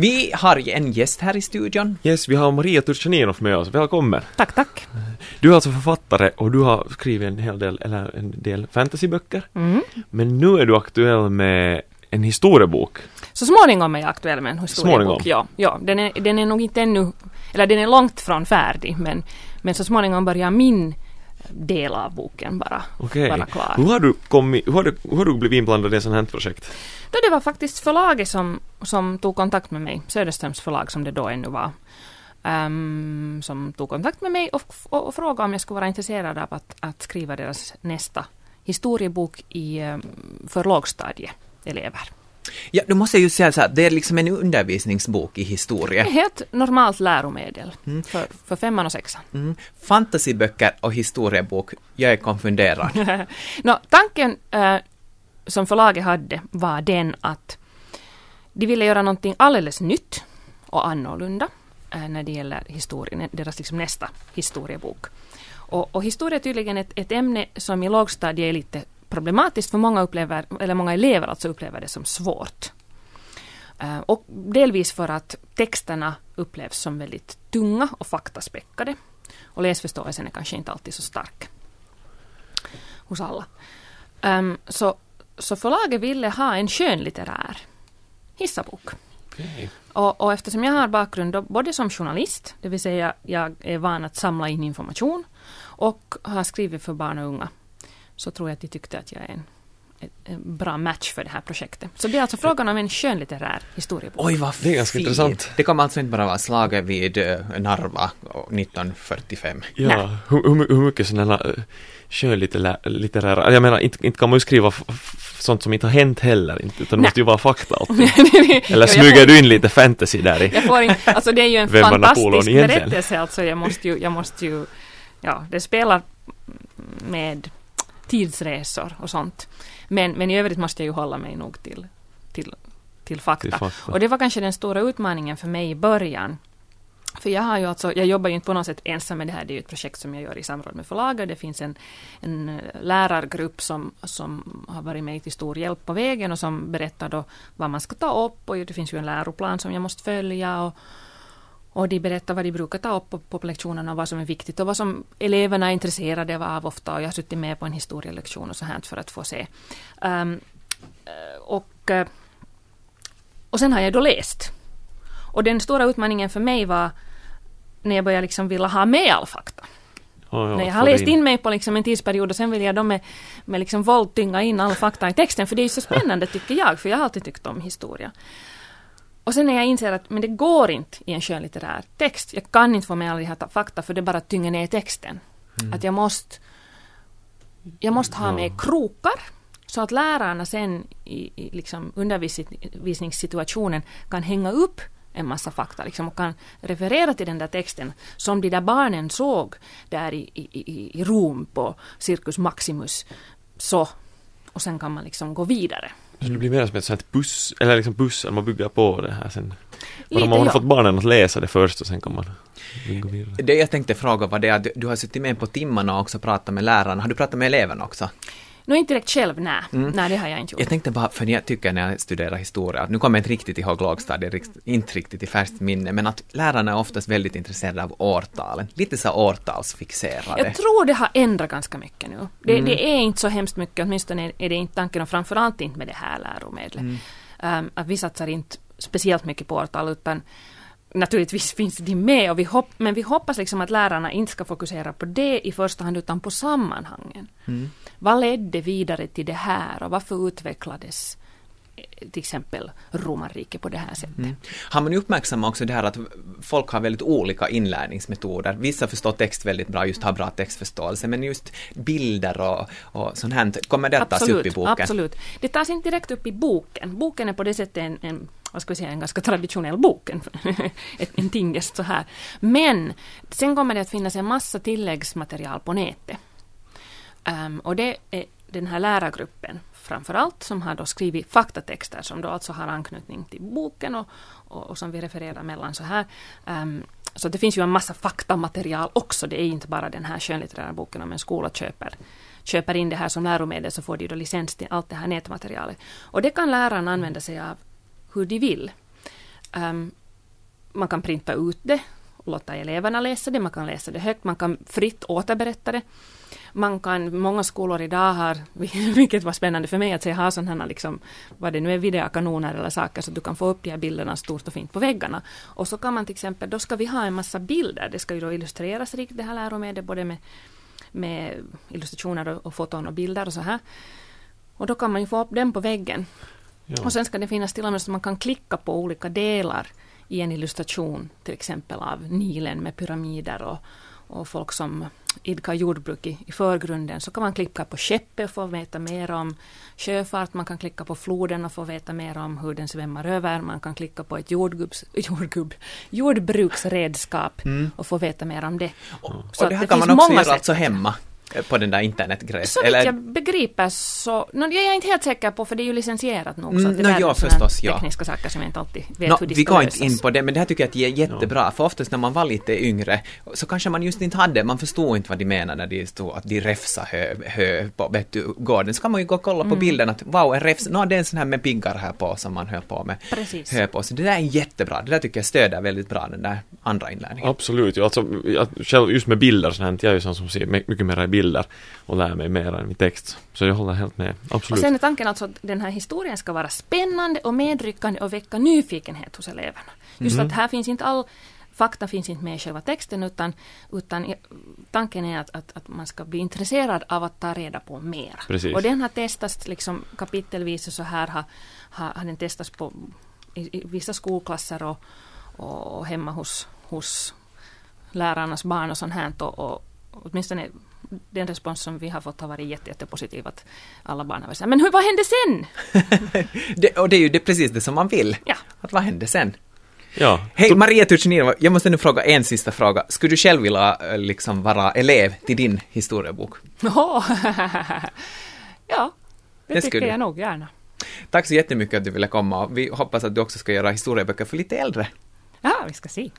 Vi har en gäst här i studion. Yes, vi har Maria Turchaninov med oss. Välkommen! Tack, tack. Du är alltså författare och du har skrivit en hel del, eller en del fantasyböcker. Mm. Men nu är du aktuell med en historiebok. Så småningom är jag aktuell med en Småningom? historiebok. Ja, ja den, är, den är nog inte ännu, eller den är långt från färdig, men, men så småningom börjar min del av boken bara Okej. vara klar. Hur har du kommit, hur har du, hur har du blivit inblandad i ett sånt här projekt? Då det var faktiskt förlaget som, som tog kontakt med mig, Söderströms förlag som det då ännu var, ehm, som tog kontakt med mig och, och, och frågade om jag skulle vara intresserad av att, att skriva deras nästa historiebok i, um, för lågstadieelever. Ja, då måste jag ju säga så här, det är liksom en undervisningsbok i historia. Helt normalt läromedel Mm. för, för femman och sexan. Mm. Fantasyböcker och historiebok, jag är konfunderad. Nå, tanken eh, som förlaget hade var den att de ville göra någonting alldeles nytt och annorlunda eh, när det gäller historien, deras liksom nästa historiebok. Och, och historia är tydligen ett, ett ämne som i lågstadiet är lite problematiskt för många, upplever, eller många elever alltså upplever det som svårt. Eh, och delvis för att texterna upplevs som väldigt tunga och faktaspäckade. Och läsförståelsen är kanske inte alltid så stark hos alla. Ehm, så, så förlaget ville ha en skönlitterär hissabok. Okej. Och, och eftersom jag har bakgrund då, både som journalist, det vill säga jag är van att samla in information och har skrivit för barn och unga, så tror jag att de tyckte att jag är en, en, bra match för det här projektet. Så det är alltså frågan om en skönlitterär historiebok. Oj, vad Det är ganska fint. intressant. Det kommer alltså inte bara vara slaget vid uh, Narva 1945. Ja, Nej. hur, hur, mycket sådana uh, skönlitterära, jag menar inte, inte kan man ju skriva sånt som inte har hänt heller, inte, utan det måste ju vara fakta Eller smyger du in lite fantasy där i? Jag får inte, alltså det är ju en fantastisk berättelse alltså. Jag måste ju, jag måste ju, ja, det spelar med tidsresor och sånt. Men, men i övrigt måste jag ju hålla mig nog till, till, till fakta. Till fakta. Och det var kanske den stora utmaningen för mig i början. För jag har ju alltså, jag jobbar ju inte på något sätt ensam med det här, det är ju ett projekt som jag gör i samråd med förlaget. Det finns en, en eh, lärargrupp som, som har varit mig till stor hjälp på vägen och som berättar då vad man ska ta upp och det finns ju en läroplan som jag måste följa och, och de berättar vad de brukar ta upp på, på lektionerna och vad som är viktigt och vad som eleverna är intresserade av ofta och jag har suttit med på en historielektion och så här för att få se. Um, och, eh, och sen har jag då läst. Och den stora utmaningen för mig var när jag började liksom vilja ha med all fakta. Ja, när jag har läst in mig på liksom en tidsperiod och sen vill jag då med, med liksom våld tynga in all fakta i texten. För det är ju så spännande tycker jag, för jag har alltid tyckt om historia. Och sen när jag inser att men det går inte i en skönlitterär text. Jag kan inte få med all de här ta- fakta för det bara tynger ner texten. Att jag måste jag måste ha med krokar så att lärarna sen i, i liksom undervisningssituationen kan hänga upp en massa fakta liksom, och kan referera till den där texten som de där barnen såg där i, i, i, i Rom på Circus Maximus. Så, och sen kan man liksom gå vidare. Så det blir mer som ett sånt buss, eller liksom bussar, man bygger på det här sen. Lite, man har ja. fått barnen att läsa det först och sen kan man gå vidare. Det jag tänkte fråga var det att du, du har suttit med på timmarna och också pratat med lärarna. Har du pratat med eleverna också? Nu inte direkt själv, nej. Nej, det har jag inte gjort. Jag tänkte bara, för jag tycker när jag studerar historia, nu kommer jag inte riktigt ihåg lågstadiet, inte riktigt i färskt minne, men att lärarna är oftast väldigt intresserade av årtalen. Lite så årtalsfixerade. Jag tror det har ändrat ganska mycket nu. Det, det är inte så hemskt mycket, åtminstone är det inte tanken och framförallt inte med det här läromedlet. Um, att vi satsar inte speciellt mycket på årtal utan naturligtvis finns de med och vi hopp, men vi hoppas liksom att lärarna inte ska fokusera på det i första hand utan på sammanhangen. Vad ledde vidare till det här och varför utvecklades eh, till exempel romarriket på det här sättet? Mm. Har man uppmärksammat också det här att folk har väldigt olika inlärningsmetoder. Vissa förstår text väldigt bra, just har bra textförståelse, men just bilder och, och sånt här, kommer det att tas upp i boken? Absolut. Det tas inte direkt upp i boken. Boken är på det sättet en, en vad ska vi säga, en ganska traditionell bok, en, en tingest så här. Men sen kommer det att finnas en massa tilläggsmaterial på nätet. Um, och det är den här lärargruppen framför allt som har då skrivit faktatexter som då alltså har anknytning till boken och, och, och som vi refererar mellan så här. Um, så det finns ju en massa faktamaterial också. Det är inte bara den här skönlitterära boken om en skola köper köper in det här som läromedel så får de då licens till allt det här nätmaterialet. Och det kan lärarna använda sig av hur de vill. Um, man kan printa ut det och låta eleverna läsa det, man kan läsa det högt, man kan fritt återberätta det. Man kan, många skolor idag har, vilket var spännande för mig att se, ha sådana här liksom, vad det nu är, videokanoner eller saker, så att du kan få upp de här bilderna stort och fint på väggarna. Och så kan man till exempel, då ska vi ha en massa bilder, det ska ju då illustreras rikt det här läromedlet, både med, med illustrationer och, och foton och bilder och så här. Och då kan man ju få upp den på väggen. Ja. Och sen ska det finnas till och med så man kan klicka på olika delar i en illustration, till exempel av Nilen med pyramider och, och folk som idkar jordbruk i, i förgrunden, så kan man klicka på skeppet och få veta mer om sjöfart, man kan klicka på floden och få veta mer om hur den svämmar över, man kan klicka på ett jordgubbs, jordgubb, jordbruksredskap mm. och få veta mer om det. Och, och det här kan man också göra alltså hemma? På den där internetgrejen? Så vitt jag begriper så, no, jag är inte helt säker på för det är ju licensierat nog så att det mm, no, ja, förstås, ja. tekniska saker som jag inte alltid vet no, hur de Vi går inte in på det men det här tycker jag att det är jättebra ja. för oftast när man var lite yngre så kanske man just inte hade, man förstod inte vad de menade när de stod att de räfsa hö, hö på vet du, gården. Så kan man ju gå och kolla på mm. bilden att wow, en räfs, no, det är en sån här med piggar här på som man höll på med. Precis. Hö på. Så det där är jättebra, det där tycker jag stöder väldigt bra den där andra inlärningen. Absolut, ja, alltså, jag, själv just med bilder så här, jag är ju sån som ser mycket mer i bilder och lär mig mer än i text. Så jag håller helt med. Absolut. Och sen är tanken alltså att den här historien ska vara spännande och medryckande och väcka nyfikenhet hos eleverna. Just mm. att här finns inte all fakta finns inte med i själva texten utan, utan tanken är att, att, att, man ska bli intresserad av att ta reda på mer. Precis. Och den har testats liksom kapitelvis och så här har, har, har den testats på i, i vissa skolklasser och, och hemma hos, hos lärarnas barn och sånt här. Och, och åtminstone den respons som vi har fått har varit jätte, jättepositiv. Att alla barn har sagt men hur, vad hände sen? det, och det är ju det, precis det som man vill. Ja. Att vad hände sen? Ja. Hej Maria Turchinova, jag måste nu fråga en sista fråga. Skulle du själv vilja eh, liksom vara elev till din historiebok? ja, det, det tycker jag nog gärna. Tack så jättemycket att du ville komma. Vi hoppas att du också ska göra historieböcker för lite äldre. Ja, vi ska se.